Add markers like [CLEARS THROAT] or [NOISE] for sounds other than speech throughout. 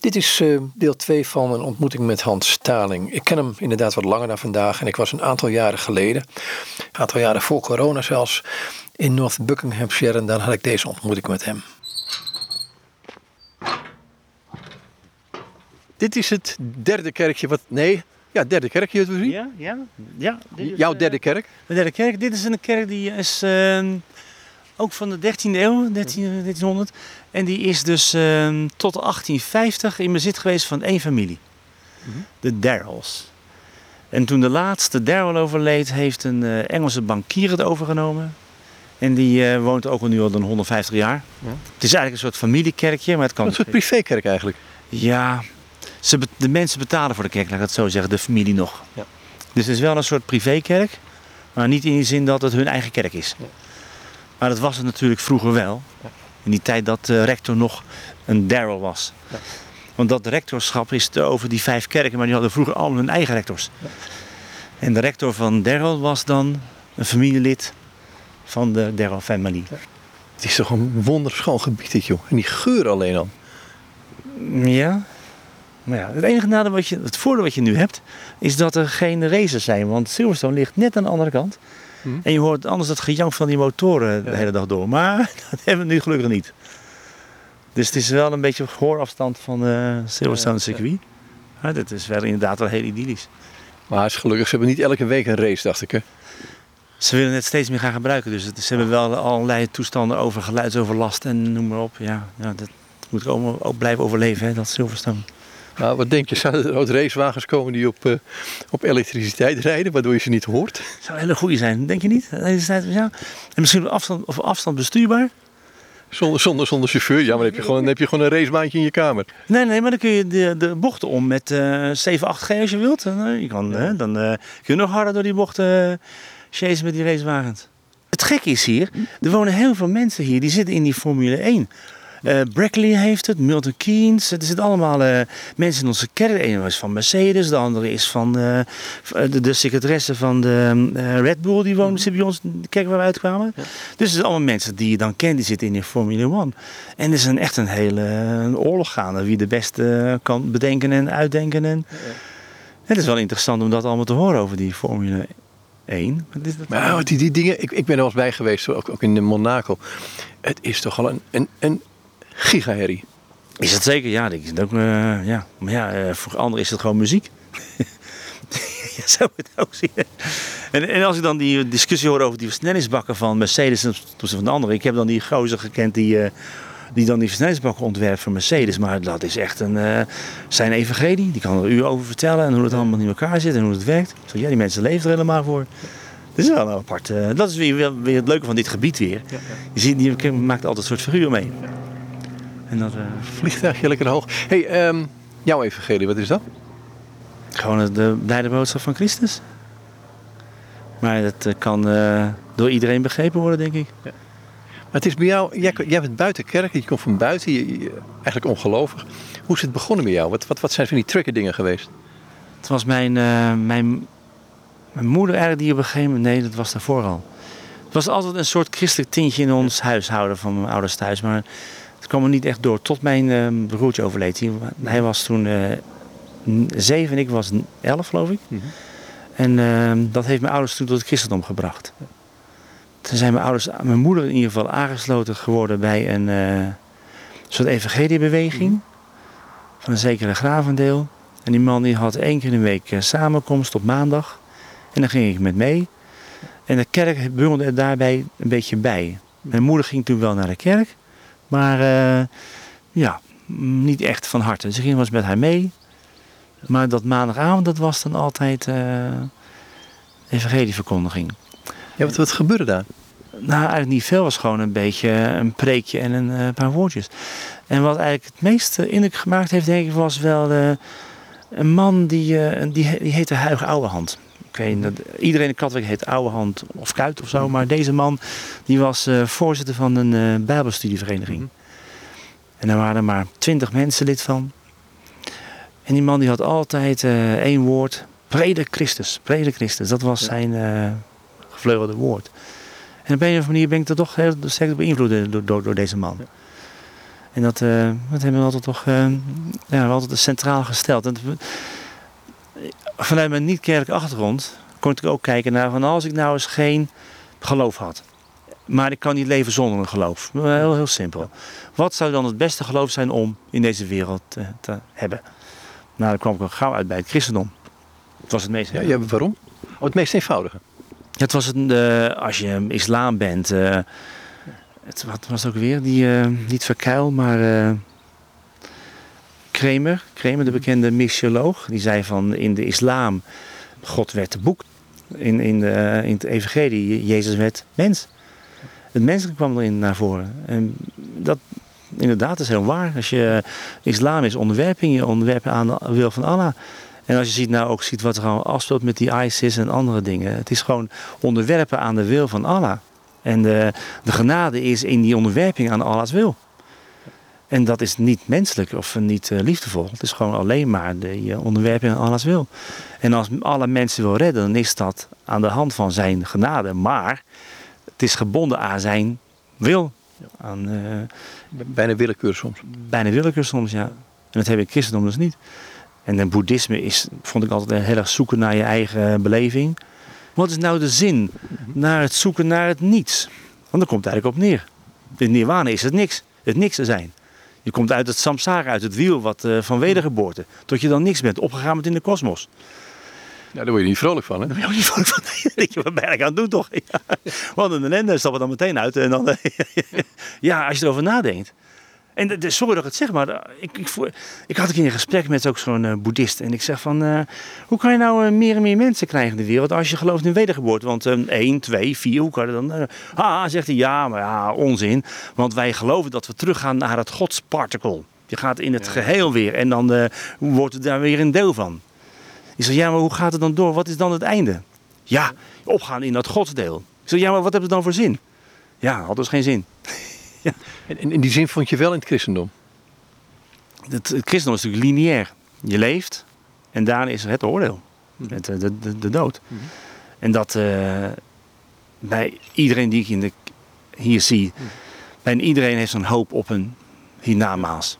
Dit is uh, deel 2 van een ontmoeting met Hans Staling. Ik ken hem inderdaad wat langer dan vandaag en ik was een aantal jaren geleden, een aantal jaren voor corona zelfs, in North Buckinghamshire en dan had ik deze ontmoeting met hem. Dit is het derde kerkje wat. Nee, ja, derde kerkje het we zien. Ja, ja, ja. Is, Jouw derde uh, kerk? De derde kerk. Dit is een kerk die is uh, ook van de 13e eeuw, 13, 1300. En die is dus uh, tot 1850 in bezit geweest van één familie. Mm -hmm. De Darrells. En toen de laatste Darrell overleed, heeft een uh, Engelse bankier het overgenomen. En die uh, woont ook al nu al dan 150 jaar. Ja. Het is eigenlijk een soort familiekerkje, maar het kan. Een soort privékerk eigenlijk. Ja, ze, de mensen betalen voor de kerk, laat ik het zo zeggen, de familie nog. Ja. Dus het is wel een soort privékerk, maar niet in die zin dat het hun eigen kerk is. Ja. Maar dat was het natuurlijk vroeger wel. In die tijd dat de rector nog een Darrell was. Want dat rectorschap is over die vijf kerken, maar die hadden vroeger allemaal hun eigen rectors. En de rector van Darrell was dan een familielid van de Darrell family. Het is toch een wonderschoon gebied dit joh. En die geur alleen al. Ja, maar ja, het enige nadeel wat je, het voordeel wat je nu hebt, is dat er geen racers zijn. Want Silverstone ligt net aan de andere kant. Hm. En je hoort anders dat gejank van die motoren de Ja. hele dag door. Maar [LAUGHS] dat hebben we nu gelukkig niet. Dus het is wel een beetje op gehoorafstand van eh Silverstone Ja, ja. circuit. Maar dit is wel inderdaad wel heel idyllisch. Maar is gelukkig, ze hebben niet elke week een race, dacht ik hè. Ze willen het steeds meer gaan gebruiken. Dus het, ze hebben wel allerlei toestanden over geluidsoverlast en noem maar op. Ja, ja dat moet ook, ook blijven overleven, hè, dat Silverstone. Nou, wat denk je, zouden er ook racewagens komen die op, eh, op elektriciteit rijden, waardoor je ze niet hoort? zou een hele goede zijn, denk je niet? Deze tijd, ja. En misschien op afstand, of afstand bestuurbaar. Zonder, zonder, zonder chauffeur, ja, maar dan heb je gewoon, heb je gewoon een racebaantje in je kamer. Nee, nee, maar dan kun je de, de bochten om met eh 7, 8G als je wilt. En, eh, je kan, hè, dan eh, kun je nog harder door die bochten uh, chasen met die racewagens. Het gekke is hier, er wonen heel veel mensen hier die zitten in die Formule 1. Eh Brackley heeft het, Milton Keynes. Er zitten allemaal eh, mensen in onze kerk. De ene is van Mercedes, de andere is van eh, de, de secretaresse van de eh, Red Bull. Die woont zit bij ons in de kerk waar we uitkwamen. Ja. Dus het zijn allemaal mensen die je dan kent, die zitten in de Formule 1. En er is een, echt een hele een oorlog gaande. Wie de beste kan bedenken en uitdenken. En... Het is wel interessant om dat allemaal te horen over die Formule 1. Maar dit, dat- Maar ja, die, die dingen, ik, ik ben er wel eens bij geweest, ook, ook in de Monaco. Het is toch al een, een, een gigaherrie. Is het zeker? Ja, ik het ook, eh, ja. maar ja, eh, voor anderen is het gewoon muziek. [LAUGHS] ja, zo moet je het ook zien. En, en als ik dan die discussie hoor over die versnellingsbakken van Mercedes ten opzichte van de anderen. Ik heb dan die gozer gekend die, eh, die dan die versnellingsbakken ontwerpt voor Mercedes. Maar dat is echt een, eh, zijn evangelie. Die kan er u over vertellen en hoe het allemaal in elkaar zit en hoe het werkt. Ik zeg, ja, die mensen leven er helemaal voor. Dat is wel een apart. dat is weer, weer, weer het leuke van dit gebied weer. Je ziet, je maakt altijd een soort figuur mee. En dat, eh, Vliegtuigje lekker hoog. hey, ehm, jouw evangelie, wat is dat? Gewoon de blijde boodschap van Christus. Maar dat eh, kan eh, door iedereen begrepen worden, denk ik. Maar het is bij jou, jij, jij bent buiten kerk, je komt van buiten, je, je- eigenlijk ongelovig. Hoe is het begonnen bij jou? Wat, wat, wat zijn van die trigger dingen geweest? Het was mijn, eh, mijn, mijn moeder eigenlijk die op een gegeven moment... Nee, dat was daarvoor al. Het was altijd een soort christelijk tintje in ons huishouden van mijn ouders thuis. Maar het kwam er niet echt door tot mijn eh, broertje overleed. Hij, hij was toen eh, zeven en ik was elf, geloof ik. Mhm. En eh, dat heeft mijn ouders toen tot het christendom gebracht. Toen zijn mijn ouders, mijn moeder in ieder geval, aangesloten geworden bij een eh, soort evangeliebeweging. Van een zekere Gravendeel. En die man die had één keer in de week eh, samenkomst op maandag. En dan ging ik met mee. En de kerk bungelde er daarbij een beetje bij. Mijn moeder ging toen wel naar de kerk. Maar eh, ja, mm, niet echt van harte. Ze ging wel eens met haar mee. Maar dat maandagavond, dat was dan altijd eh evangelieverkondiging. Ja, wat, wat gebeurde daar? Nou, eigenlijk niet veel. was gewoon een beetje een preekje en een eh, paar woordjes. En wat eigenlijk het meest eh, indruk gemaakt heeft, denk ik, was wel een man die, die, die heette Huig Ouwehand. Ik weet niet, dat- iedereen in Katwijk heet Ouwehand of Kuit of zo. Maar deze man die was eh, voorzitter van een eh, bijbelstudievereniging. Mhm. En daar waren er maar twintig mensen lid van. En die man die had altijd eh, één woord. Predik Christus. Christus. Dat was Ja. zijn eh, gevleugelde woord. En op een of andere manier ben ik er toch heel sterk beïnvloed door, door, door deze man. Ja. En dat, uh, dat hebben we altijd toch uh, ja, we altijd centraal gesteld. En vanuit mijn niet-kerkelijke achtergrond kon ik ook kijken naar van als ik nou eens geen geloof had. Maar ik kan niet leven zonder een geloof. Heel, heel simpel. Wat zou dan het beste geloof zijn om in deze wereld te, te hebben? Nou, dan kwam ik al gauw uit bij het christendom. Het was het meest. Ja, ja waarom? Oh, het meest eenvoudige. Het was het, uh, als je islam bent. Uh, het, wat was het ook weer? Die, uh, niet Verkuil, maar. Kramer, Kramer, de bekende missioloog. Die zei van in de islam. God werd boek. In, in, de, in het evangelie. Jezus werd mens. Het menselijk kwam erin naar voren. En dat inderdaad is heel waar. Als je islam is onderwerping, je onderwerpen aan de wil van Allah. En als je ziet nou ook ziet wat er gewoon afspeelt met die ISIS en andere dingen. Het is gewoon onderwerpen aan de wil van Allah. En de, de genade is in die onderwerping aan Allah's wil. En dat is niet menselijk of niet uh, liefdevol. Het is gewoon alleen maar de uh, onderwerping aan Allah's wil. En als alle mensen wil redden, dan is dat aan de hand van zijn genade. Maar het is gebonden aan zijn wil. Aan, uh, bijna willekeur soms. Bijna willekeur soms, ja. En dat heb ik christendom dus niet. En het boeddhisme is, vond ik altijd heel erg zoeken naar je eigen beleving. Wat is nou de zin? Naar het zoeken naar het niets. Want daar komt het eigenlijk op neer. In nirvana is het niks. Het niks te zijn. Je komt uit het samsara, uit het wiel wat, uh, van wedergeboorte. Tot je dan niks bent, opgegaan bent in de kosmos. Nou, daar word je niet vrolijk van, hè? Daar word je niet vrolijk van. Nee, denk je, wat ben ik aan het doen, toch? Ja. Want een ellende stappen dan meteen uit. En dan, [LAUGHS] ja, als je erover nadenkt. En de, sorry dat ik het zeg, maar ik, ik, voor, ik had een keer een gesprek met ook zo'n uh, boeddhist. En ik zeg van, uh, hoe kan je nou uh, meer en meer mensen krijgen in de wereld als je gelooft in wedergeboorte? Want um, 1, 2, 4, hoe kan je dan? ah, zegt hij, ja, maar ja, onzin. Want wij geloven dat we teruggaan naar het godsparticle. Je gaat in het ja. geheel weer en dan wordt er daar weer een deel van. Ik zeg, ja, maar hoe gaat het dan door? Wat is dan het einde? Ja, opgaan in dat godsdeel. Ik zeg, ja, maar wat heeft het dan voor zin? Ja, had dus geen zin. Ja. En in die zin vond je wel in het christendom? Het, het christendom is natuurlijk lineair. Je leeft en daarna is er het oordeel. Mm. Het, de, de, de, dood. Mm. En dat uh, bij iedereen die ik in de, hier zie, mm. bij iedereen heeft zo'n hoop op een hiernamaals.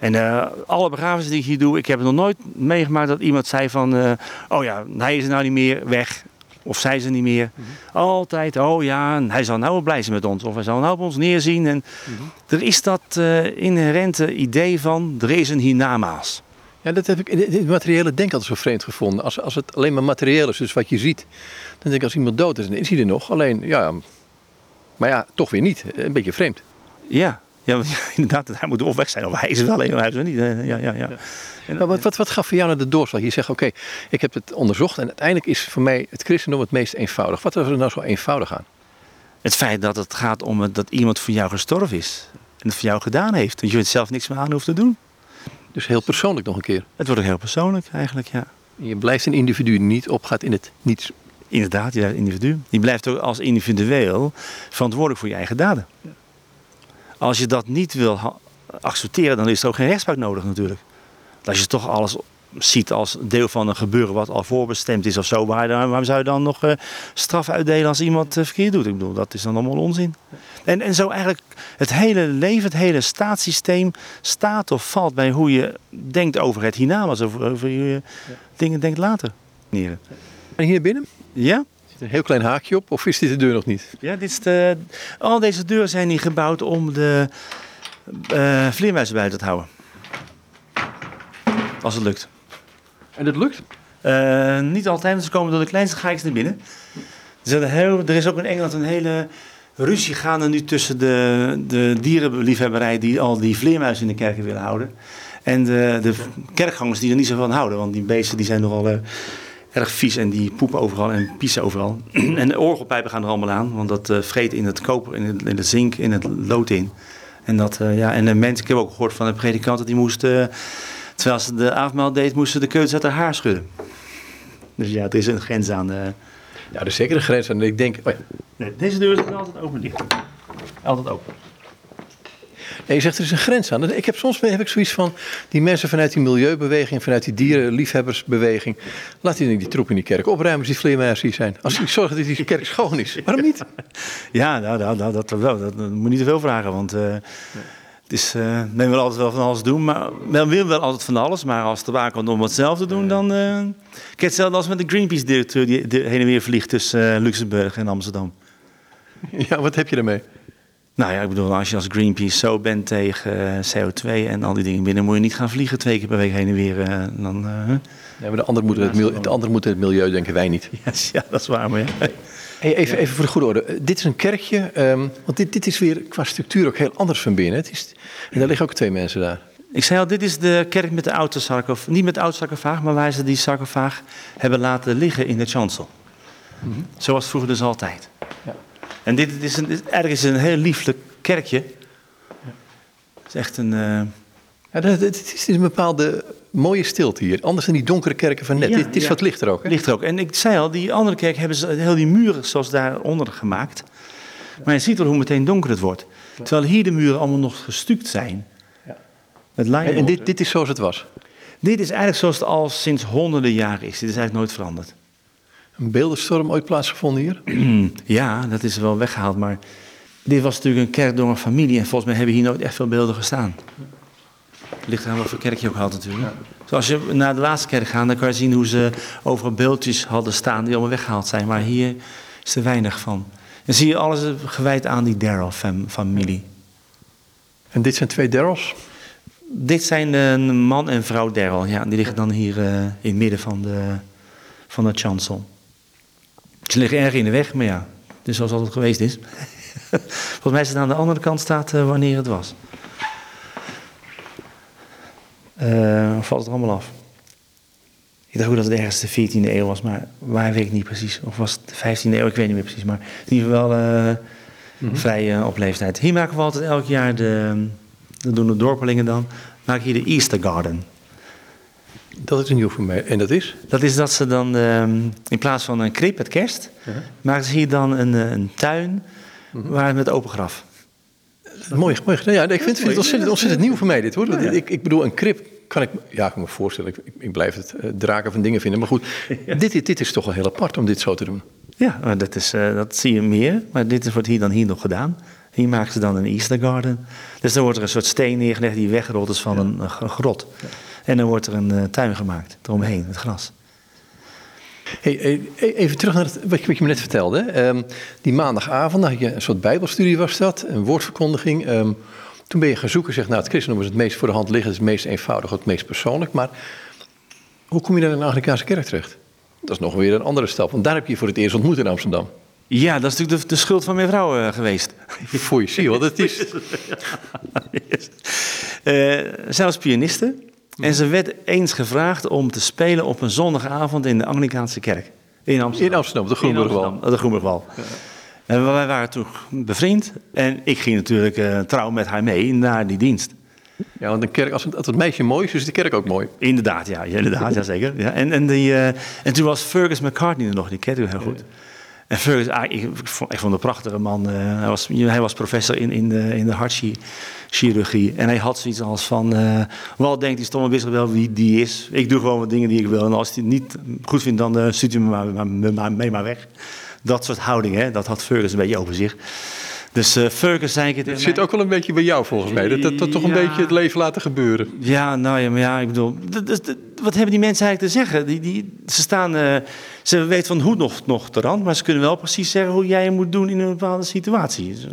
En uh, alle begrafenissen die ik hier doe, ik heb nog nooit meegemaakt dat iemand zei van, uh, oh ja, hij is er nou niet meer, weg. Of zij er niet meer. Mm -hmm. Altijd, oh ja, hij zal nou wel blij zijn met ons. Of hij zal nou op ons neerzien. En mm -hmm. er is dat uh, inherente idee van, er is een hiernamaals. Ja, dat heb ik in het materiële denk altijd zo vreemd gevonden. Als, als het alleen maar materieel is, dus wat je ziet. Dan denk ik, als iemand dood is, dan is hij er nog. Alleen, ja, maar ja, toch weer niet. Een beetje vreemd. Ja, [LAUGHS] ja, inderdaad, hij moet of weg zijn, of hij is het alleen, of hij is het niet. Ja, ja, ja. En, wat, wat, wat gaf voor jou naar de doorslag? Je zegt, oké, ik heb het onderzocht en uiteindelijk is voor mij het christendom het meest eenvoudig. Wat was er nou zo eenvoudig aan? Het feit dat het gaat om het, dat iemand voor jou gestorven is. En het voor jou gedaan heeft. Dat je het zelf niks meer aan hoeft te doen. Dus heel persoonlijk nog een keer? Het wordt ook heel persoonlijk eigenlijk, ja. Je blijft een individu die niet opgaat in het niets. Inderdaad, je individu. Je blijft ook als individueel verantwoordelijk voor je eigen daden. Ja. Als je dat niet wil accepteren, dan is er ook geen rechtspraak nodig natuurlijk. Als je toch alles ziet als deel van een gebeuren wat al voorbestemd is of zo, waarom zou je dan nog uh, straf uitdelen als iemand uh, verkeerd doet? Ik bedoel, dat is dan allemaal onzin. En, en zo eigenlijk het hele leven, het hele staatssysteem staat of valt bij hoe je denkt over het hiernamaals, over, over je ja. dingen denkt later. En hier binnen? Ja. Een heel klein haakje op, of is dit de deur nog niet? Ja, dit is de, al deze deuren zijn hier gebouwd om de uh, vleermuizen buiten te houden. Als het lukt. En dat lukt? Uh, niet altijd, want ze komen door de kleinste gaatjes naar binnen. Er is, heel, er is ook in Engeland een hele ruzie gaande nu tussen de, de dierenliefhebberij die al die vleermuizen in de kerken willen houden. En de, de kerkgangers die er niet zo van houden, want die beesten die zijn nogal... Uh, erg vies en die poepen overal en pissen overal. [CLEARS THROAT] en de orgelpijpen gaan er allemaal aan, want dat uh, vreet in het koper, in in het zink, in het lood in. En, dat, uh, ja, en de mensen, ik heb ook gehoord van de predikant dat die moest, uh, terwijl ze de avondmaal deed, moesten de keutels uit haar haar schudden. Dus ja, er is een grens aan. Ja, er is zeker een grens aan. Ik denk, oh ja. nee, deze deur is altijd open dicht. Altijd open. Nee, je zegt er is een grens aan. Ik heb soms heb ik zoiets van die mensen vanuit die milieubeweging, vanuit die dierenliefhebbersbeweging. Laat die, die troep in die kerk opruimen die vleermuizen die zijn. Als ik zorg dat die kerk schoon is. Waarom niet? [LAUGHS] Ja, nou, nou, nou dat wel. Dat, dat moet niet te veel vragen. Want uh, Het is, uh, men wil altijd wel van alles doen, maar men wil wel altijd van alles. Maar als het erbij komt om hetzelfde te doen, dan... Uh, ik hetzelfde als met de Greenpeace-directeur die heen en weer vliegt tussen uh, Luxemburg en Amsterdam. Ja, wat heb je ermee? Nou ja, ik bedoel, als je als Greenpeace zo bent tegen CO2 en al die dingen binnen, moet je niet gaan vliegen twee keer per week heen en weer. dan, ja, maar de anderen moeten het, milieu, de anderen moeten het milieu, denken wij niet. [LAUGHS] Ja, dat is waar, maar ja. Hey, even, even voor de goede orde. Dit is een kerkje, um, want dit, dit is weer qua structuur ook heel anders van binnen. Het is, en daar liggen ook twee mensen daar. Ik zei al, dit is de kerk met de oude sarcofaag. Niet met de oude sarcofaag, maar waar ze die sarcofaag hebben laten liggen in de chancel. Mm -hmm. Zoals vroeger dus altijd. Ja. En dit, is een, dit, ergens een heel lieflijk kerkje. Ja. Het is echt een... Uh... Ja, het is een bepaalde mooie stilte hier. Anders dan die donkere kerken van net. Het is wat lichter ook. Hè? Lichter ook. En ik zei al, die andere kerk hebben ze heel die muren zoals daaronder gemaakt. Maar je ziet wel hoe meteen donker het wordt. Terwijl hier de muren allemaal nog gestuukt zijn. Met en, en dit, dit is zoals het was? Dit is eigenlijk zoals het al sinds honderden jaren is. Dit is eigenlijk nooit veranderd. Een beeldenstorm ooit plaatsgevonden hier? [CLEARS THROAT] ja, dat is wel weggehaald. Maar dit was natuurlijk een kerk door een familie. En volgens mij hebben hier nooit echt veel beelden gestaan. Ligt aan wat voor kerk je ook had natuurlijk. Zoals je naar de laatste kerk gaat, dan kan je zien hoe ze overal beeldjes hadden staan die allemaal weggehaald zijn. Maar hier is er weinig van. En zie je alles gewijd aan die Darrell-familie. En dit zijn twee Darrells? Dit zijn een man en vrouw Darrell. Ja, die liggen dan hier uh, in het midden van de, van de chancel. Ze liggen erg in de weg, maar ja, dus zoals altijd geweest is. [LAUGHS] Volgens mij is het aan de andere kant staat uh, wanneer het was. Uh, valt het allemaal af. Ik dacht ook dat het ergens de 14e eeuw was, maar waar weet ik niet precies. Of was het de 15e eeuw, ik weet niet meer precies. Maar in ieder geval uh, vrij uh, op leeftijd. Hier maken we altijd elk jaar, de, dat doen de dorpelingen dan, maken hier de Easter Garden. Dat is een nieuw voor mij. En dat is? Dat is dat ze dan uh, in plaats van een krip met kerst, -huh. maken ze hier dan een, een tuin mm-hmm. waar met open graf. Mooi, mooi. Ja, ik vind, vind het ontzettend, ontzettend nieuw voor mij dit hoor. Ik, ik bedoel, een krip kan ik, ja, ik kan me voorstellen. Ik, ik blijf het uh, draken van dingen vinden. Maar goed, [LAUGHS] dit, dit, dit, is toch wel heel apart om dit zo te doen. Ja, dat, is, uh, dat zie je meer. Maar dit wordt hier dan hier nog gedaan. Hier maken ze dan een Easter Garden. Dus dan wordt er een soort steen neergelegd die weggerold is van ja. een, een, grot. Ja. En dan wordt er een uh, tuin gemaakt eromheen, het gras. Hey, even terug naar het, wat, je, je me net vertelde. Um, die maandagavond had je een soort bijbelstudie was dat, een woordverkondiging. Um, toen ben je gaan zoeken, zeg, nou het christendom is het meest voor de hand liggen, het meest eenvoudig, het meest persoonlijk. Maar hoe kom je dan in de Anglikaanse kerk terecht? Dat is nog weer een andere stap, want daar heb je je voor het eerst ontmoet in Amsterdam. Ja, dat is natuurlijk de, de schuld van mijn vrouw uh, geweest. Voor je zie wat het is. uh, zij was pianiste. En ze werd eens gevraagd om te spelen op een zondagavond in de Anglikaanse kerk. In Amsterdam. In Amsterdam, de Groenburgwal. De Groenburgwal. Ja. En wij waren toen bevriend. En ik ging natuurlijk uh, trouw met haar mee naar die dienst. Ja, want een kerk, als het, als het meisje mooi is, is de kerk ook mooi. Inderdaad, ja, inderdaad, ja zeker. Ja, en, en, die, uh, en toen was Fergus McCartney er nog, die kent u heel goed. En Fergus, ah, ik, vond, een prachtige man. Uh, hij, was, hij was professor in, in de, in de hartchirurgie. En hij had zoiets als van, uh, wat denkt die stomme bisschop wel wie die is? Ik doe gewoon wat dingen die ik wil. En als hij het niet goed vindt, dan uh, stuurt hij me maar, maar, maar, mee maar weg. Dat soort houding, hè? dat had Fergus een beetje over zich. Dus uh, Fergus zei ik het. Het zit ook wel een beetje bij jou volgens mij. Dat, dat, dat toch een ja. beetje het leven laten gebeuren. Ja, nou ja, maar ja, ik bedoel. Wat hebben die mensen eigenlijk te zeggen? Die, die, ze staan. Uh, ze weten van hoe nog, nog te rand, maar ze kunnen wel precies zeggen hoe jij het moet doen in een bepaalde situatie. Dus,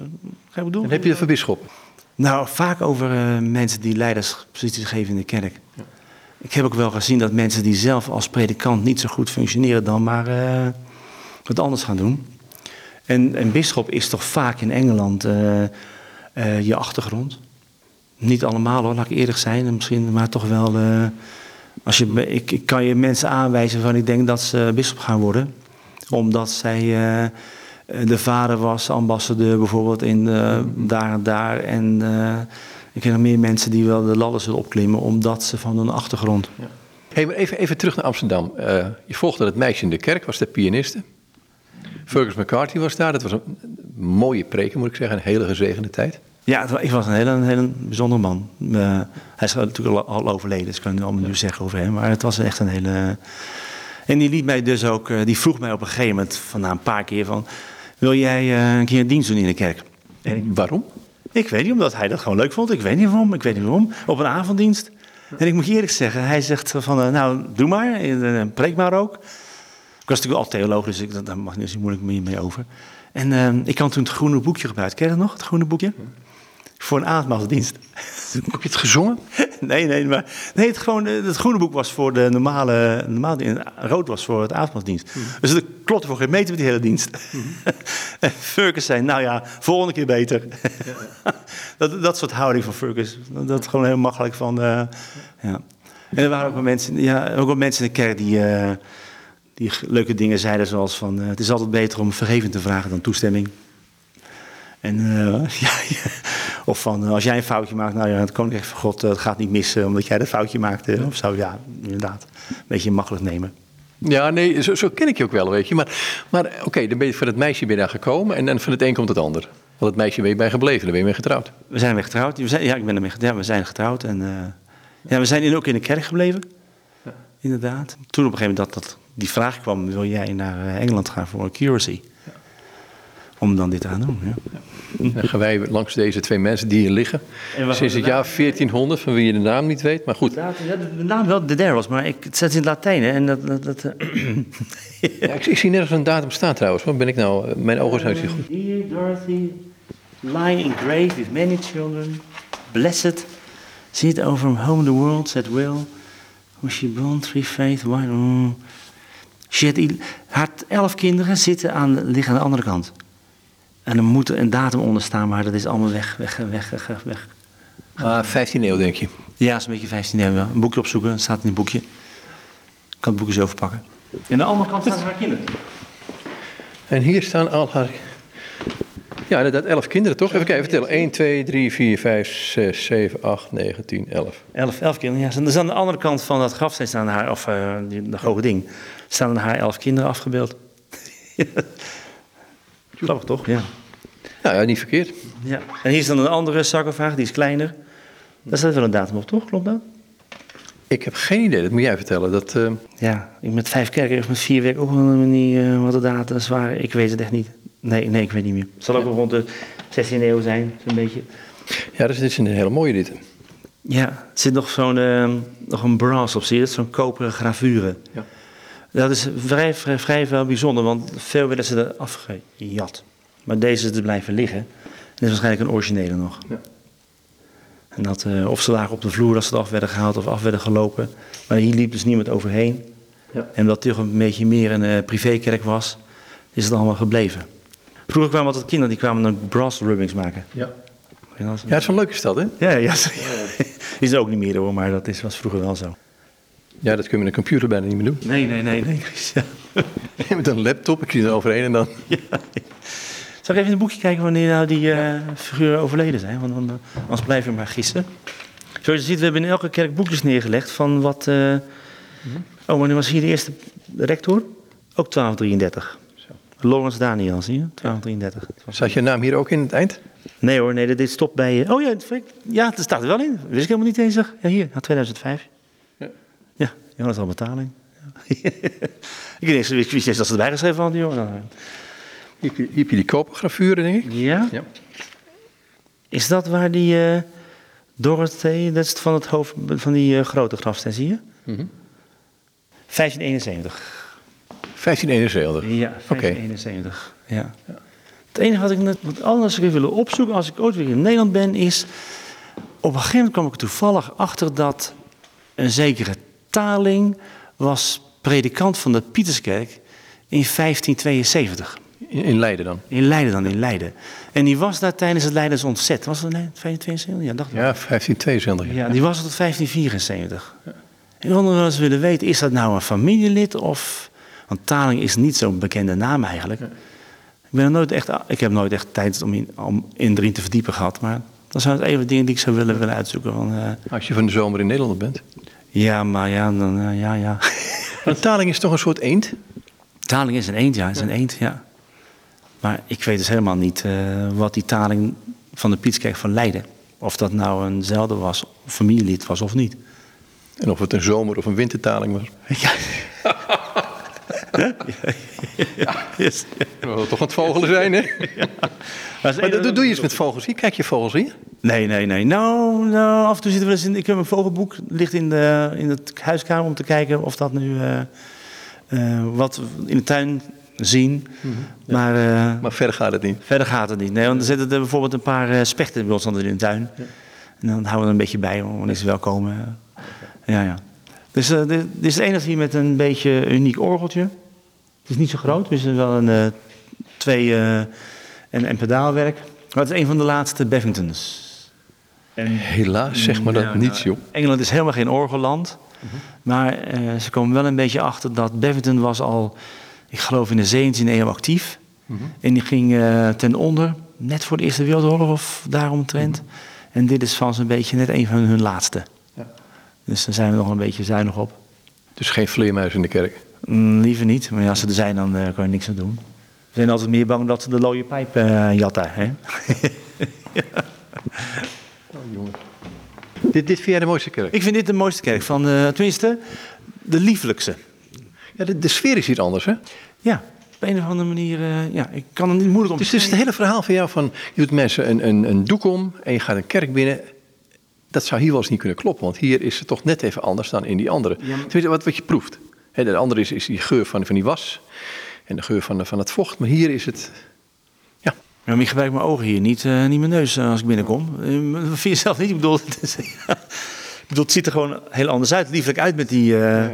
ga je doen? En heb je dat voor bisschop? Nou, vaak over uh, mensen die leidersposities geven in de kerk. Ja. Ik heb ook wel gezien dat mensen die zelf als predikant niet zo goed functioneren, dan maar wat anders gaan doen. En een bisschop is toch vaak in Engeland uh, uh, je achtergrond. Niet allemaal hoor, laat ik eerlijk zijn. Misschien, maar toch wel. Uh, als je, ik, ik, kan je mensen aanwijzen van ik denk dat ze bisschop gaan worden. Omdat zij de vader was, ambassadeur bijvoorbeeld in daar en daar. En ik ken nog meer mensen die wel de ladder zullen opklimmen omdat ze van hun achtergrond. Ja. Hey, maar even, even terug naar Amsterdam. je volgde het meisje in de kerk, was de pianiste. Fergus McCarthy was daar. Dat was een mooie preken, moet ik zeggen. Een hele gezegende tijd. Ja, ik was een hele, een hele bijzondere man. Uh, hij is natuurlijk al, overleden, dus ik kan nu allemaal nu zeggen over hem. Maar het was echt een hele... En die liet mij dus ook... Uh, die vroeg mij op een gegeven moment, van na een paar keer van... Wil jij uh, een keer een dienst doen in de kerk? En waarom? Ik weet niet, omdat hij dat gewoon leuk vond. Ik weet niet waarom, ik weet niet waarom. Op een avonddienst. En ik moet je eerlijk zeggen, hij zegt van, eh, nou, doe maar, preek maar ook. Ik was natuurlijk al theoloog, dus ik, daar mag niet zo moeilijk mee, mee over. En uh, ik had toen het groene boekje gebruikt. Ken je dat nog, het groene boekje? Voor een avondmaalsdienst. [LAUGHS] Heb je het gezongen? nee, nee, maar nee, het, gewoon, het groene boek was voor de normale, normale rood was voor het avondmaalsdienst. Mm. Dus het klopte voor geen meter met die hele dienst. Mm. [LAUGHS] en Furkes zei, nou ja, volgende keer beter. [LAUGHS] dat, dat soort houding van Furkes, dat is gewoon heel makkelijk van, uh, ja. En er waren ook wel mensen, ja, ook wel mensen in de kerk die, uh, die leuke dingen zeiden, zoals van, uh, het is altijd beter om vergeving te vragen dan toestemming. En [LAUGHS] ja, ja, of van als jij een foutje maakt, nou ja, het koninkrijk van God het gaat niet missen omdat jij dat foutje maakte. Of zo, ja, inderdaad. Een beetje makkelijk nemen. Ja, nee, zo, zo ken ik je ook wel, weet je. Maar, maar oké, okay, dan ben je van het meisje ben je daar gekomen en dan van het een komt het ander. Want het meisje ben je bij gebleven, dan ben je mee getrouwd. We zijn weer getrouwd. We zijn, ja, ik ben ermee getrouwd. Ja, we zijn getrouwd. En, uh, ja, we zijn in, ook in de kerk gebleven. Ja. Inderdaad. Toen op een gegeven moment dat, dat die vraag kwam, wil jij naar Engeland gaan voor een curacy? Ja. Om dan dit aan te doen, ja. Dan gaan wij langs deze twee mensen die hier liggen. Sinds het jaar 1400, van wie je de naam niet weet, maar goed. Ja, de naam wel de was, maar ik, het zit in het Latijn. Hè, en dat, dat, dat [CLEARS THROAT] ja, ik, ik, zie nergens een datum staan trouwens. Waar ben ik nou? Mijn ogen zijn niet goed. Dear Dorothy, lying in grave with many children, blessed, it over home the world at will. Was she born, three faith, one... She had, haar elf kinderen zitten aan, liggen aan de andere kant. En er moet een datum onder staan, maar dat is allemaal weg, weg, weg, weg, weg. Uh, 15 eeuw, denk je? Ja, is een beetje 15 eeuw. Een boekje opzoeken, dat staat in het boekje. Ik kan het boekje zo verpakken. En aan de andere kant staan haar kinderen. En hier staan al haar... Ja, inderdaad, 11 kinderen, toch? Even kijken, vertellen. 1, 2, 3, 4, 5, 6, 7, 8, 9, 10, 11. 11, 11 kinderen, ja. Dus aan de andere kant van dat graf staan haar, of uh, dat hoge ding, staan haar 11 kinderen afgebeeld. [LAUGHS] Grappig toch? Ja. Nou ja, niet verkeerd. Ja. En hier is dan een andere sarcofaag, die is kleiner. Daar staat wel een datum op, toch? Klopt dat? Ik heb geen idee, dat moet jij vertellen. Dat, uh... Ja, ik met vijf kerken of met vier weken ook een niet uh, wat de data's waren. Ik weet het echt niet. Nee, nee, ik weet niet meer. Het zal ook wel rond de 16e eeuw zijn, zo'n beetje. Ja, dus dit is een hele mooie dit. Ja, er zit nog zo'n uh, nog een brass op, zie je dat? Zo'n koperen gravure. Ja. Dat is vrij, vrij, vrij veel bijzonder, want veel werden ze er afgejat. Maar deze is er blijven liggen. Dit is waarschijnlijk een originele nog. Ja. En dat, uh, of ze lagen op de vloer als ze af werden gehaald of af werden gelopen. Maar hier liep dus niemand overheen. Ja. En omdat het toch een beetje meer een uh, privékerk was, is het allemaal gebleven. Vroeger kwamen altijd kinderen die kwamen dan brass rubbings maken. Ja. Ja, dat is een leuke stad, hè? Ja, ja. [LAUGHS] is ook niet meer hoor, maar dat is, was vroeger wel zo. Ja, dat kun je met een computer bijna niet meer doen. Nee, nee, nee. nee. Ja. [LAUGHS] met een laptop, ik zie er overheen en dan... Ja. Zal ik even in het boekje kijken wanneer nou die uh, figuren overleden zijn? Want dan, uh, anders blijven we maar gissen. Zoals je ziet, we hebben in elke kerk boekjes neergelegd van wat... Uh... Oh, maar nu was hier de eerste rector. Ook 1233. Lawrence Daniel, zie je? 1233. Zat je naam hier ook in het eind? Nee hoor, nee, dit stopt bij... Oh ja, ja, dat staat er wel in. Dat wist ik helemaal niet eens. Ja, hier, 2005. Ja, ja Jonas al betaling. Ja. [LAUGHS] ik wist niet dat ze erbij geschreven hadden, joh. Hier heb je, die kopergravuren, denk ik. Ja? ja. Is dat waar die uh, Dorothee, dat is van het hoofd van die uh, grote grafsteen, zie je? Mm -hmm. 1571. 1571? Ja, 1571. Okay. Ja. Het enige wat ik net wat anders wil willen opzoeken als ik ooit weer in Nederland ben, is. Op een gegeven moment kwam ik toevallig achter dat een zekere Taling was predikant van de Pieterskerk in 1572. In Leiden dan? In Leiden dan, in Leiden. En die was daar tijdens het Leidens ontzet. Was het 1572? Ja, dacht ja 1572. Ja, die was tot 1574. Ja. Ik wil nog wel eens willen weten, is dat nou een familielid of... Want Taling is niet zo'n bekende naam eigenlijk. Ik, ben er nooit echt, ik heb nooit echt tijd om in, om in erin te verdiepen gehad. Maar dat zijn het even dingen die ik zou willen, willen uitzoeken. Van, uh... Als je van de zomer in Nederland bent? Ja, maar ja, dan, uh, ja, ja. [LAUGHS] Maar Taling is toch een soort eend? Taling is een eend, ja. Is een eend, ja. Maar ik weet dus helemaal niet uh, wat die taling van de Pietskerk van Leiden. Of dat nou een zelfde was, familielid was of niet. En of het een zomer- of een wintertaling was. Ja. [LAUGHS] [LAUGHS] Yes. Dat wil toch het vogelen zijn, hè? Dat is Maar een- doe, je eens met vogels hier. Kijk je vogels hier? Nee, nee, nee. Nou, nou, af en toe zitten we eens in. Ik heb een vogelboek ligt in, de, in het huiskamer om te kijken of dat nu eh, eh, wat we in de tuin zien. Maar, eh, Maar verder gaat het niet. verder gaat het niet. Nee, want er zitten er bijvoorbeeld een paar eh, spechten bij ons in de tuin. En dan houden we er een beetje bij wanneer ze wel komen. Ja, ja. Dus eh, dit, is het enige hier met een beetje uniek orgeltje. Het is niet zo groot, dus het is wel een eh, twee eh, en, en pedaalwerk. Maar het is een van de laatste Bevingtons. En Helaas zeg maar dat ja, nou, joh. Engeland is helemaal geen orgelland. Maar eh, ze komen wel een beetje achter dat Bevington was al, ik geloof in de 17e eeuw actief. En die ging ten onder, net voor de Eerste Wereldoorlog of daaromtrent. En dit is van zo'n beetje net een van hun laatste. Ja. Dus daar zijn we nog een beetje zuinig op. Dus geen vleermuis in de kerk. Mm, liever niet, maar ja, als ze er zijn, dan eh, kan je niks aan doen. We zijn altijd meer bang dat ze de looie pijp eh, jatten. Hè? [LAUGHS] Dit, dit vind jij de mooiste kerk? Ik vind dit de mooiste kerk van, eh, tenminste, de liefelijkste. Ja, de, de sfeer is hier anders, hè? Ja, op een of andere manier, ja, ik kan het niet moeilijk om Dus het is het hele verhaal van jou van... je doet mensen een, een, een doek om en je gaat een kerk binnen. Dat zou hier wel eens niet kunnen kloppen. Want hier is het toch net even anders dan in die andere. Tenminste, wat, wat je proeft. Hè, de andere is, is die geur van, van die was. En de geur van, van het vocht. Maar hier is het... Ja, Ja, maar ik gebruik mijn ogen hier, niet, eh, niet mijn neus eh, als ik binnenkom. Dat vind je zelf niet. Ik bedoel, [LAUGHS] het, is- ik bedoel, het ziet er gewoon heel anders uit. Lieflijk uit met die... eh,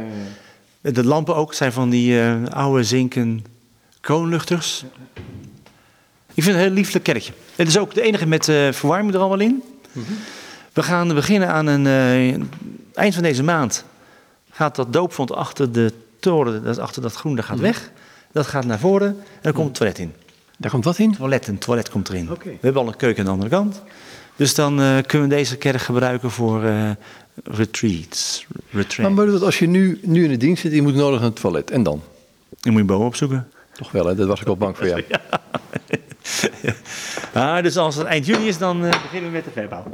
De lampen ook zijn van die eh, oude zinken kroonluchters. Ik vind het een heel lieflijk kerkje. Het is ook de enige met eh, verwarming er allemaal in. We gaan beginnen aan een... eh, eind van deze maand gaat dat doopvond achter de toren, dat achter dat groen, dat gaat weg. Dat gaat naar voren en er komt het toilet in. daar komt wat in. Toilet, een toilet komt erin. We hebben al een keuken aan de andere kant. Dus dan eh, kunnen we deze kerk gebruiken voor eh, retreats. Retreat. Maar bedoel, als je nu, nu in de dienst zit, je moet nodig het toilet. En dan? Dan moet je boven opzoeken. Toch wel, hè? Dat was ik wel bang voor jou. [LAUGHS] Ah, [LAUGHS] dus als het eind juni is, dan beginnen we met de verbouw.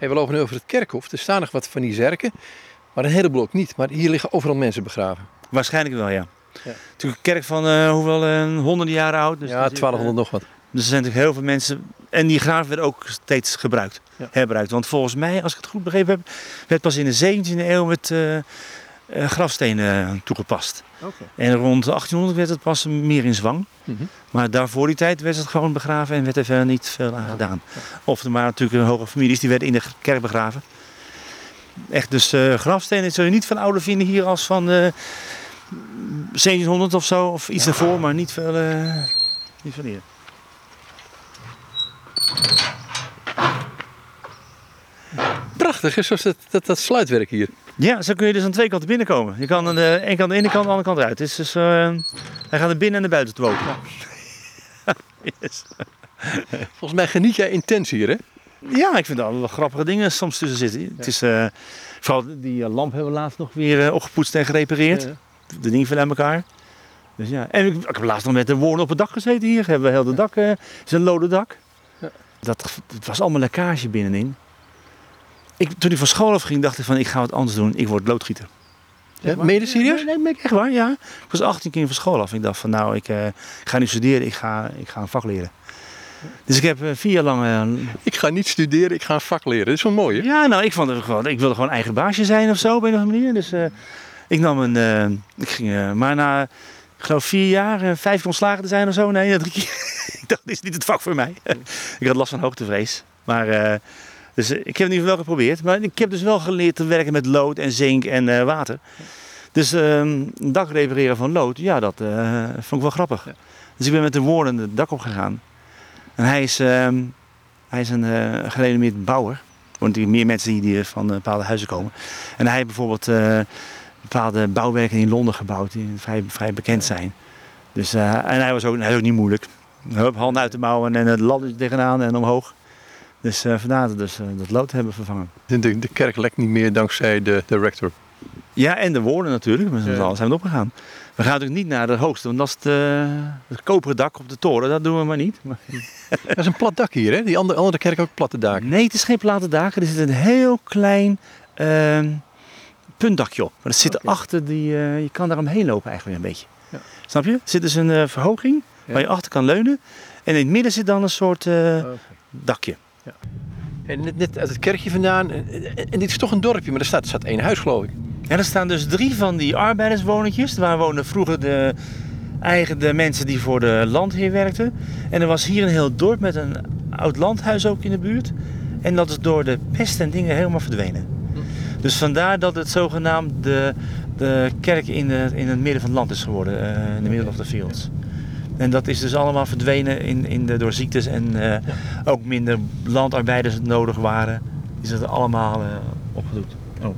Hey, we lopen nu over het kerkhof. Er staan nog wat van die zerken. Maar een heleboel ook niet. Maar hier liggen overal mensen begraven. Waarschijnlijk wel, ja. Ja. Natuurlijk een kerk van hoeveel, eh, honderden jaren oud. Dus ja, er zit, eh, 1200 nog wat. Dus er zijn natuurlijk heel veel mensen. En die graven werden ook steeds gebruikt. Ja. Herbruikt. Want volgens mij, als ik het goed begrepen heb, werd pas in de 17e eeuw met eh, eh, grafstenen toegepast. En rond 1800 werd het pas meer in zwang. Mhm. Maar daarvoor die tijd werd het gewoon begraven en werd er verder niet veel aan gedaan. Of er waren natuurlijk een hoge families die werden in de kerk begraven. Echt, dus eh, grafstenen zul je niet van ouder vinden hier als van eh 1700 of zo, of iets daarvoor, maar niet veel, eh, niet van hier. Prachtig? Zoals dat, dat, dat sluitwerk hier. Ja, zo kun je dus aan twee kanten binnenkomen. Je kan aan de ene kant aan de ene kant, aan de andere kant eruit. Is dus, eh, hij gaat naar binnen en naar buiten ook. [LAUGHS] Yes. Volgens mij geniet jij intens hier, hè? Ja, ik vind er wel grappige dingen soms tussen zitten. Het is, eh, vooral die eh, lamp hebben we laatst nog weer eh, opgepoetst en gerepareerd. Ja. De dingen vallen uit elkaar. Dus ja. En ik, ik heb laatst nog met de woorden op het dak gezeten hier. Hebben we heel het dak, eh, het is een lode dak. Ja. Dat, het was allemaal lekkage binnenin. Ik, toen ik van school afging, dacht ik van ik ga wat anders doen. Ik word loodgieter. Dat serieus? Nee, nee, echt waar, ja. Ik was 18 keer van school af. Ik dacht van nou, ik, eh, ik ga nu studeren, ik ga, ik ga een vak leren. Dus ik heb eh, vier jaar lang... eh, Ik ga niet studeren, ik ga een vak leren. Dat is wel mooi, hè? ja, nou, ik, vond het gewoon, ik wilde gewoon eigen baasje zijn of zo, op een of andere manier. Dus eh, ik nam een... eh, ik ging, maar na, ik geloof vier jaar, vijf keer ontslagen te zijn of zo. Nee, na [LAUGHS] drie keer. ik dacht, dit is niet het vak voor mij. [LAUGHS] ik had last van hoogtevrees. Maar... dus eh, ik heb het geval wel geprobeerd. Maar ik heb dus wel geleerd te werken met lood en zink en eh, water. Dus ehm, een dak repareren van lood, ja, dat eh, vond ik wel grappig. Dus ik ben met de woorden het dak opgegaan. En hij is, ehm, hij is een gerenommeerd bouwer. Er worden natuurlijk meer mensen die, van bepaalde huizen komen. En hij heeft bijvoorbeeld bepaalde bouwwerken in Londen gebouwd die vrij, vrij bekend zijn. Dus, en hij was, ook, hij is ook niet moeilijk. Hup, handen uit de mouwen en het ladder tegenaan en omhoog. Dus eh, vandaar dat we dus, eh, dat lood hebben vervangen. De, de, kerk lekt niet meer dankzij de, de rector. Ja, en de woorden natuurlijk. Z'n Ja. zijn we opgegaan. We We gaan natuurlijk niet naar de hoogste, want dat is het, eh, het koperen dak op de toren. Dat doen we maar niet. Maar- [LAUGHS] Dat is een plat dak hier, hè? Die andere, andere kerk ook platte dak. Nee, het is geen platen dak. Er zit een heel klein ehm, puntdakje op. Maar dat zit Oké. achter die... eh, je kan daar omheen lopen eigenlijk een beetje. Ja. Snap je? Er zit dus een eh, verhoging Ja. waar je achter kan leunen. En in het midden zit dan een soort eh, dakje. En net, net uit het kerkje vandaan. En, dit is toch een dorpje, maar er staat, er staat één huis, geloof ik. En er staan dus drie van die arbeiderswoningjes. Waar woonden vroeger de, eigen, de mensen die voor de landheer werkten. En er was hier een heel dorp met een oud landhuis ook in de buurt. En dat is door de pest en dingen helemaal verdwenen. Dus vandaar dat het zogenaamd de, de kerk in, de, in het midden van het land is geworden. eh, in de middle of the fields. En dat is dus allemaal verdwenen in, in de, door ziektes en eh, ook minder landarbeiders nodig waren. Is het allemaal eh, opgedoekt. Oh.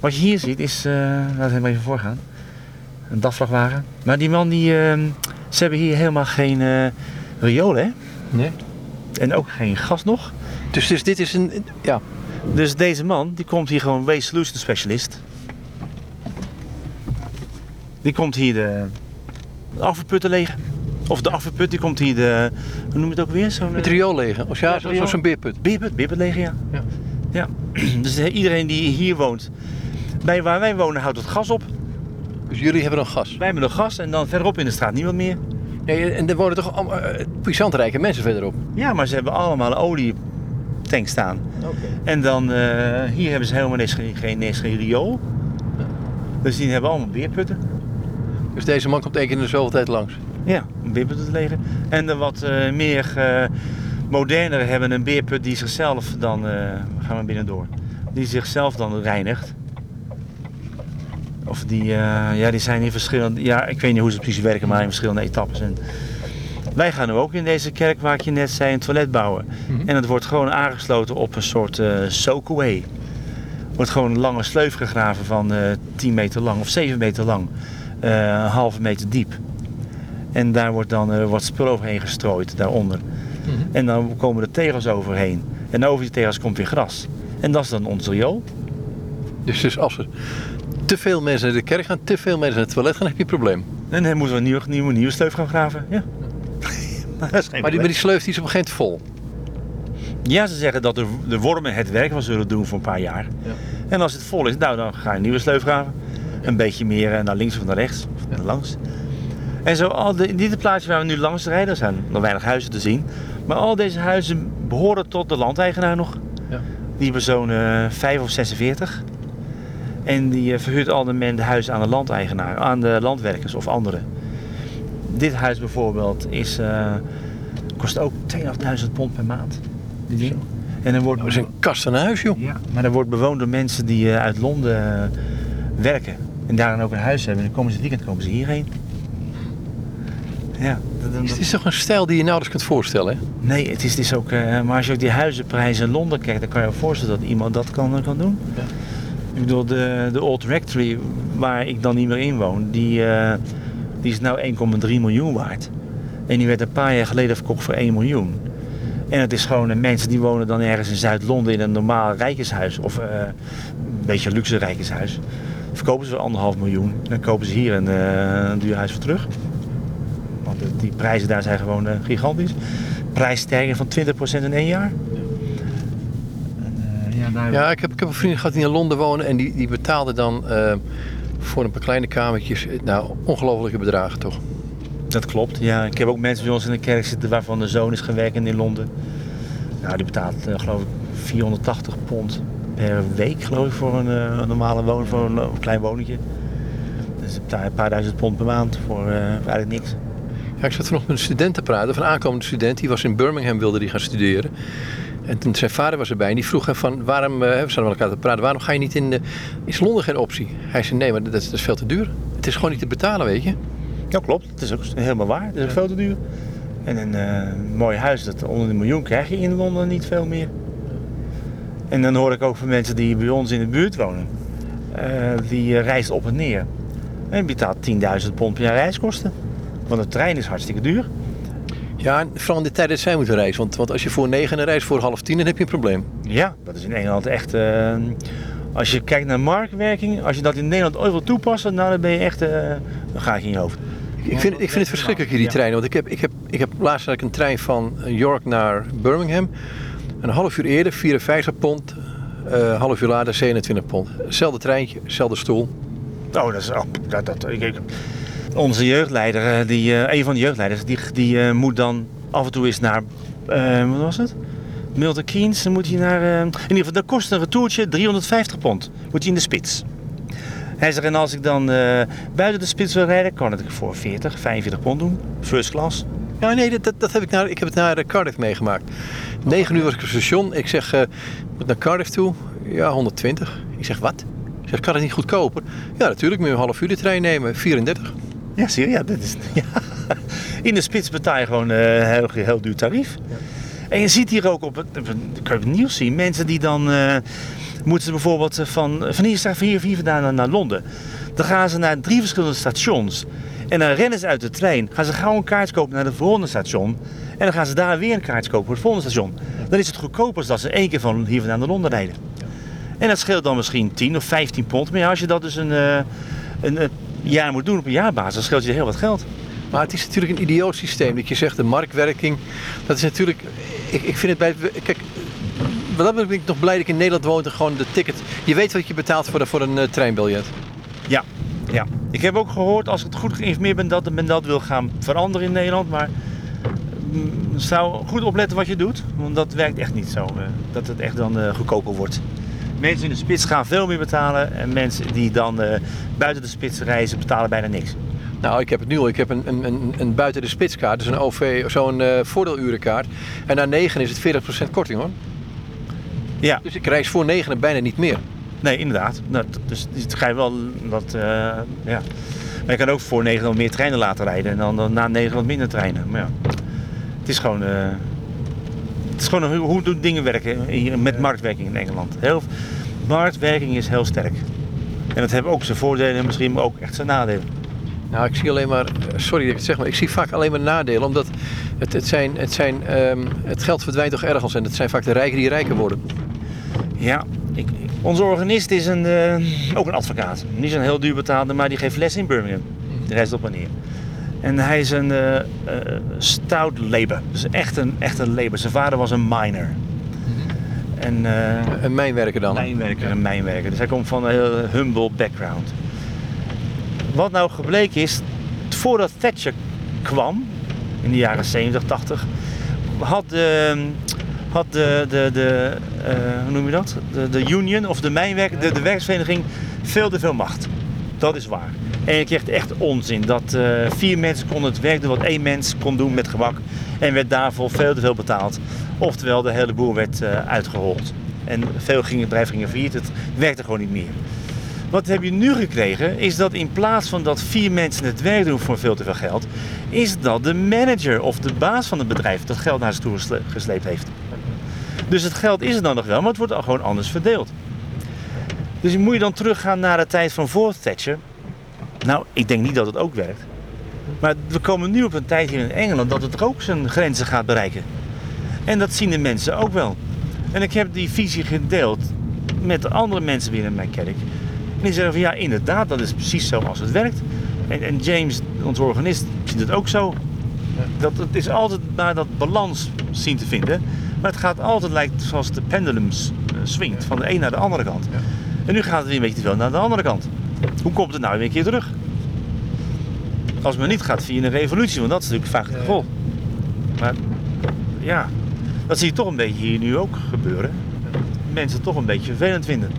Wat je hier ziet is, eh laten we even voorgaan, een DAF-vrachtwagen. Maar die man, die, eh, ze hebben hier helemaal geen riool, hè? Nee. En ook geen gas nog. Dus, dus dit is een. Ja. Dus deze man, die komt hier gewoon Waste Solution Specialist. Die komt hier de afvalputten legen. Of de afvalput, die komt hier de, hoe noem je het ook weer? Zo'n Het eh, riool legen. Of ja, zo'n beerput. beerput, beerput legen, ja. Ja. ja. [CLEARS THROAT] Dus eh, iedereen die hier woont, bij waar wij wonen houdt het gas op. Dus jullie hebben dan gas. Wij hebben nog gas en dan verderop in de straat niemand meer. Nee, en er wonen toch allemaal uh, puissantrijke mensen verderop. Ja, maar ze hebben allemaal olietank staan. Oké. En dan, eh, hier hebben ze helemaal niks, geen, geen, niks, geen riool. Dus die hebben allemaal beerputten. Dus deze man komt één keer in de zoveel tijd langs. Ja, een beerput te legen. En de wat eh, meer eh modernere hebben een beerput die zichzelf dan, eh, gaan we binnendoor, die zichzelf dan reinigt. Of die, eh, ja, die zijn in verschillende, ja, ik weet niet hoe ze precies werken, maar in verschillende etappes. En wij gaan nu ook in deze kerk, waar ik je net zei, een toilet bouwen. Mhm. En het wordt gewoon aangesloten op een soort eh soakaway. Er wordt gewoon een lange sleuf gegraven van eh 10 meter lang of 7 meter lang, een halve meter diep. En daar wordt dan eh, wat spul overheen gestrooid, daaronder. En dan komen de tegels overheen. En over die tegels komt weer gras. En dat is dan ons riool. Dus, dus als er te veel mensen naar de kerk gaan, te veel mensen naar het toilet gaan, heb je een probleem. En dan moeten we een nieuwe, nieuwe, nieuwe sleuf gaan graven. Ja. [LAUGHS] Maar dat is geen Maar die, maar die sleuf die is op een gegeven moment vol. Ja, ze zeggen dat de, de wormen het werk wel zullen doen voor een paar jaar. Ja. En als het vol is, nou, dan ga je een nieuwe sleuf graven. Een beetje meer eh, naar links of naar rechts, of naar langs. En zo, al de, in dit plaatje waar we nu langs rijden, er zijn nog weinig huizen te zien. Maar al deze huizen behoren tot de landeigenaar nog. Ja. Die persoon eh 5 of 46. En die eh, verhuurt al de men de huizen aan de landeigenaar, aan de landwerkers of anderen. Dit huis bijvoorbeeld is, kost ook 2.500 pond per maand. En dan wordt, Dat is een kast een huis, joh. ja, maar dat wordt bewoond door mensen die uit Londen werken. En daar dan ook een huis hebben. En dan komen ze het weekend komen ze hierheen. Ja, dat, dat- Het is toch een stijl die je nauwelijks kunt voorstellen, hè? nee, het is, het is ook... eh, maar als je ook die huizenprijzen in Londen kijkt, dan kan je je voorstellen dat iemand dat kan, kan doen. Ja. Ik bedoel, de, de Old Rectory, waar ik dan niet meer in woon, die, eh, die is nou 1,3 miljoen waard. En die werd een paar jaar geleden verkocht voor 1 miljoen. En het is gewoon eh, mensen die wonen dan ergens in Zuid-Londen in een normaal rijkershuis. Of eh, een beetje luxe rijkershuis. Verkopen ze anderhalf miljoen. Dan kopen ze hier een, eh, een duur huis voor terug. Want de- die prijzen daar zijn gewoon eh, gigantisch. Prijsstijging van 20% in één jaar. En, eh, ja, ik heb, ik heb een vriend gehad die in Londen wonen en die, die betaalde dan eh, voor een paar kleine kamertjes, nou, ongelofelijke bedragen toch? Dat klopt, ja. Ik heb ook mensen bij ons in de kerk zitten waarvan de zoon is gewerkt in Londen. Nou, die betaalt eh, geloof ik 480 pond per week geloof ik voor een, eh, een normale woning, voor een, eh, klein woningje. Dus een paar duizend pond per maand voor eh, eigenlijk niks. Ja, ik zat vanochtend met een student te praten, of een aankomende student, die was in Birmingham, wilde die gaan studeren. En toen zijn vader was erbij en die vroeg hem van, waarom, we zaten met elkaar te praten, waarom ga je niet in de, is Londen geen optie? Hij zei, nee, maar dat, is- dat is veel te duur. Het is gewoon niet te betalen, weet je. Ja, klopt. Het is ook helemaal waar. Het is ook veel te duur. En een mooi huis, dat onder de miljoen krijg je in Londen niet veel meer. En dan hoor ik ook van mensen die bij ons in de buurt wonen. eh, die eh, reist op en neer. En betaalt 10.000 pond per jaar reiskosten. Want de trein is hartstikke duur. Ja, vooral in de tijd dat zij moeten reizen. Want, want als je voor negen reist voor half tien, dan heb je een probleem. Ja, dat is in Engeland echt eh, Als je kijkt naar marktwerking, als je dat in Nederland ooit wil toepassen, nou dan ben je echt, uh, dan ga je in je hoofd. Ik vind, ik vind het verschrikkelijk hier, die treinen. Want ik heb, ik heb, ik heb laatst ik een trein van York naar Birmingham. Een half uur eerder, 54 pond. Uh, half uur later, 27 pond. Hetzelfde treintje, hetzelfde stoel. Oh, dat is... Oh, dat, dat, ik, onze jeugdleider, eh, die, uh, een van de jeugdleiders, die, die uh, moet dan af en toe eens naar... wat was het? Milton Keynes, dan moet hij naar... in ieder geval, dat kost een retourtje 350 pond. Moet hij in de spits. Hij zegt, en als ik dan buiten de spits wil rijden, kan ik voor 40, 45 pond doen. First class. Ja, nee, dat, dat heb ik, naar, ik heb het naar Cardiff meegemaakt. 9 uur was ik op het station. Ik zeg, uh, moet naar Cardiff toe. Ja, 120. Ik zeg, wat? Ik zeg, kan het niet goedkoper? Ja, natuurlijk, moet je een half uur de trein nemen. 34. Ja, zie je? Ja, dat is, [LAUGHS] ja. In de spits betaal je gewoon een uh, heel, heel duur tarief. Ja. En je ziet hier ook op het, op het nieuws zien, mensen die dan uh, moeten bijvoorbeeld van, van hier, van hier, van hier vandaan naar, naar Londen. Dan gaan ze naar drie verschillende stations. En dan rennen ze uit de trein, gaan ze gauw een kaart kopen naar het volgende station. En dan gaan ze daar weer een kaart kopen voor het volgende station. Dan is het goedkoper als dat ze één keer van hier vandaan naar Londen rijden. En dat scheelt dan misschien 10 of 15 pond. Maar ja, als je dat dus een, uh, een, een jaar moet doen op een jaarbasis, dan scheelt je heel wat geld. Maar het is natuurlijk een idioot systeem. Dat je zegt de marktwerking. Dat is natuurlijk. Ik, ik vind het bij. Kijk, wat ben ik nog blij dat ik in Nederland woon en gewoon de ticket. Je weet wat je betaalt voor, de, voor een uh, treinbiljet. Ja, ja. Ik heb ook gehoord, als ik het goed geïnformeerd ben, dat men dat wil gaan veranderen in Nederland. Maar mm, zou goed opletten wat je doet, want dat werkt echt niet zo. Uh, dat het echt dan uh, goedkoper wordt. Mensen in de spits gaan veel meer betalen en mensen die dan uh, buiten de spits reizen betalen bijna niks. Nou, ik heb het nu al. Ik heb een, een, een, een buiten de spitskaart, dus een OV, zo'n voordeelurenkaart. En na 9 is het 40% korting hoor. Ja. Dus ik reis voor 9 bijna niet meer. Nee, inderdaad. Nou, dus het ga je wel wat, uh, ja. Maar je kan ook voor 9 wat meer treinen laten rijden en dan, dan na 9 wat minder treinen. Maar ja, het is gewoon, uh, het is gewoon hoe, hoe dingen werken hier met marktwerking in Engeland. Heel, marktwerking is heel sterk. En dat hebben ook zijn voordelen, misschien ook echt zijn nadelen. Nou, ik zie alleen maar, sorry dat ik het zeg, maar ik zie vaak alleen maar nadelen. Omdat het, het, zijn, het, zijn, um, het geld verdwijnt toch ergens en het zijn vaak de rijken die rijker worden. Ja, onze organist is een, uh, ook een advocaat. Niet zo'n heel duur betaalde, maar die geeft les in Birmingham. De rest op en neer. En hij is een uh, uh, stout labor. Dus echt een, echt een labor. Zijn vader was een miner. En, een mijnwerker dan? Mijnwerker, een mijnwerker. Dus hij komt van een heel humble background. Wat nou gebleken is, voordat Thatcher kwam, in de jaren 70, 80, had de, had de, de, de uh, hoe noem je dat? De, de union of de mijnwerk, de, de werksvereniging veel te veel macht. Dat is waar. En je kreeg echt onzin dat uh, vier mensen konden het werk doen wat één mens kon doen met gewak. En werd daarvoor veel te veel betaald. Oftewel, de hele boer werd uh, uitgehold. En veel gingen, bedrijven gingen failliet. Het werkte gewoon niet meer. Wat heb je nu gekregen, is dat in plaats van dat vier mensen het werk doen voor veel te veel geld, is dat de manager of de baas van het bedrijf dat geld naar zich toe gesleept heeft. Dus het geld is er dan nog wel, maar het wordt al gewoon anders verdeeld. Dus moet je dan teruggaan naar de tijd van voor Thatcher? Nou, ik denk niet dat het ook werkt. Maar we komen nu op een tijd hier in Engeland dat het ook zijn grenzen gaat bereiken. En dat zien de mensen ook wel. En ik heb die visie gedeeld met andere mensen binnen mijn kerk. En die zeggen van ja, inderdaad, dat is precies zoals het werkt. En, en James, onze organist, ziet het ook zo. Dat het is altijd naar dat balans zien te vinden. Maar het gaat altijd lijkt zoals de pendulum swingt van de een naar de andere kant. En nu gaat het weer een beetje te veel naar de andere kant. Hoe komt het nou weer een keer terug? Als men niet gaat via een revolutie, want dat is natuurlijk vaak het gevolg. Maar ja, dat zie je toch een beetje hier nu ook gebeuren. Mensen toch een beetje vervelend vinden.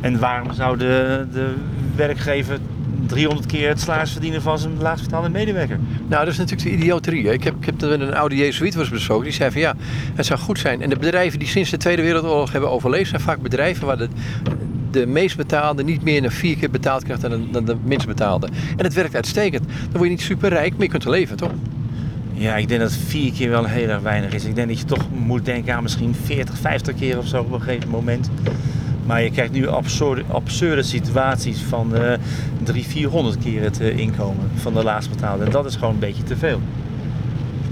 En waarom zou de, de werkgever 300 keer het salaris verdienen van zijn laagst betaalde medewerker? Nou, dat is natuurlijk de idioterie. Ik heb, ik heb met een oude jezuïet was besproken. Die zei van ja, het zou goed zijn. En de bedrijven die sinds de Tweede Wereldoorlog hebben overleefd... zijn vaak bedrijven waar de, de meest betaalde niet meer dan vier keer betaald krijgt dan de, dan de minst betaalde. En het werkt uitstekend. Dan word je niet super rijk, maar je kunt er leven, toch? Ja, ik denk dat vier keer wel heel erg weinig is. Ik denk dat je toch moet denken aan misschien 40, 50 keer of zo op een gegeven moment. Maar je krijgt nu absurde, absurde situaties van uh, 300, 400 keer het uh, inkomen van de laagst betaalde. En dat is gewoon een beetje te veel.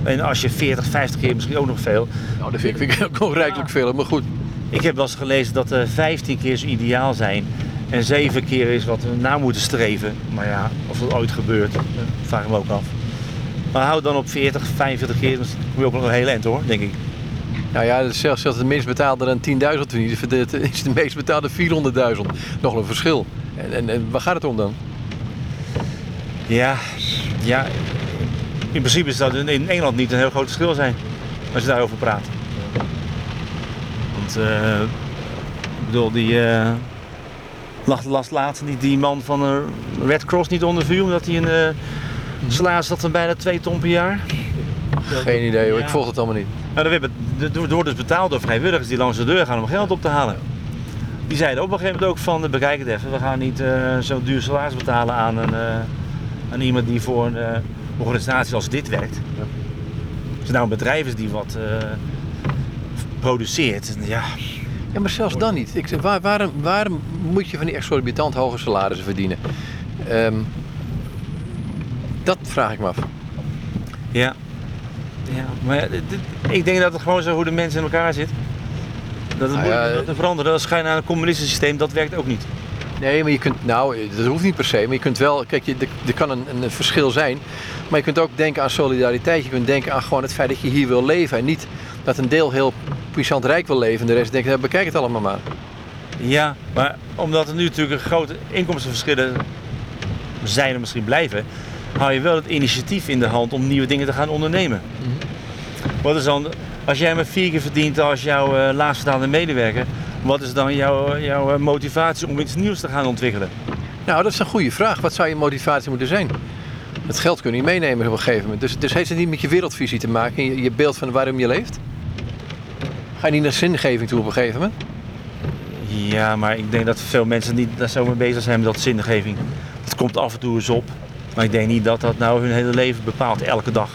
En als je 40, 50 keer misschien ook nog veel. Nou, dat vind ik, vind ik ook nog rijkelijk veel, maar goed. Ik heb wel eens gelezen dat er 15 keer zo ideaal zijn. En 7 keer is wat we na moeten streven. Maar ja, of dat ooit gebeurt, dat vraag ik me ook af. Maar houd dan op 40, 45 keer, dan kom je op nog een heel eind hoor, denk ik. Nou ja, zelfs zelfs de minst betaalde dan 10.000 verdient, [LAUGHS] is de meest betaalde 400.000. Nog een verschil. En, en, en waar gaat het om dan? Ja, ja, in principe zou dat in Engeland niet een heel groot verschil zijn als je daarover praat. Want eh, ik bedoel, die uh, lag last laatst die, die man van de Red Cross niet onder vuur omdat hij een uh, salaris had van bijna 2 ton per jaar. Geen idee hoor, ik volg het allemaal niet. Nou, dat wordt dus betaald door vrijwilligers die langs de deur gaan om geld op te halen. Die zeiden op een gegeven moment ook van, bekijk het even, we gaan niet zo'n duur salaris betalen aan, een, aan iemand die voor een organisatie als dit werkt. Ja. Als het nou een bedrijf is die wat produceert, ja. Ja, maar zelfs dan niet. Ik, waar, waarom, waarom moet je van die exorbitant hoge salarissen verdienen? Um, dat vraag ik me af. Ja. Ja maar ik denk dat het gewoon zo hoe de mensen in elkaar zit. Dat het nou moeilijk te veranderen. Als je naar een communistisch systeem, dat werkt ook niet. Nee, maar je kunt, nou, dat hoeft niet per se, maar je kunt wel, kijk, je, er kan een, een, verschil zijn, maar je kunt ook denken aan solidariteit. Je kunt denken aan gewoon het feit dat je hier wil leven en niet dat een deel heel puissant rijk wil leven en de rest denkt, ja, bekijk het allemaal maar. Ja, maar omdat er nu natuurlijk grote inkomstenverschillen zijn en misschien blijven, hou je wel het initiatief in de hand om nieuwe dingen te gaan ondernemen. Mm Wat is dan, als jij maar vier keer verdient als jouw uh, laagststaande medewerker, wat is dan jouw, jouw motivatie om iets nieuws te gaan ontwikkelen? Nou, dat is een goede vraag. Wat zou je motivatie moeten zijn? Het geld kun je meenemen op een gegeven moment. Dus, dus heeft het niet met je wereldvisie te maken, je, je beeld van waarom je leeft? Ga je niet naar zingeving toe op een gegeven moment? Ja, maar ik denk dat veel mensen niet daar zo mee bezig zijn met dat zingeving. Het komt af en toe eens op. Maar ik denk niet dat dat nou hun hele leven bepaalt, elke dag.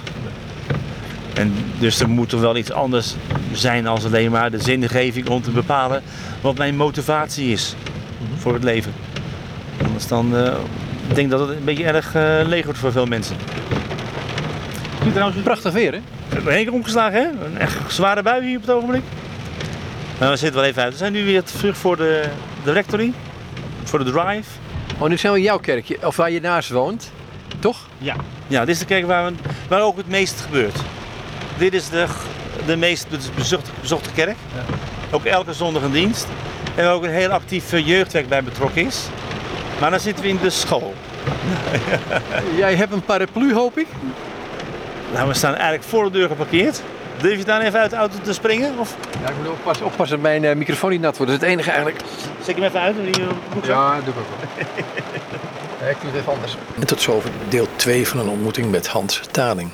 En dus er moet er wel iets anders zijn als alleen maar de zingeving om te bepalen wat mijn motivatie is voor het leven. Anders dan uh, ik denk dat het een beetje erg uh, leeg wordt voor veel mensen. Nu trouwens prachtig weer hè? We hebben één keer omgeslagen hè? Een echt zware bui hier op het ogenblik. Maar we zitten wel even uit. We zijn nu weer terug voor de, de rectory, voor de drive. Oh, nu zijn we in jouw kerkje, of waar je naast woont, toch? Ja. Ja, dit is de kerk waar, we, waar ook het meest gebeurt. Dit is de, de meest bezochte, bezochte kerk. Ja. Ook elke zondag een dienst. En ook een heel actief eh, jeugdwerk bij betrokken is. Maar dan zitten we in de school. [LAUGHS] Jij hebt een paraplu, hoop ik? Nou, we staan eigenlijk voor de deur geparkeerd. Durf je dan even uit de auto te springen? Of? Ja, ik moet oppassen, oppassen dat mijn uh, microfoon niet nat wordt. Dat is het enige eigenlijk. Zet ik hem even uit? Die, uh, ja, doe ik ook wel. [LAUGHS] ik doe het even anders. En tot zover deel 2 van een ontmoeting met Hans Taling.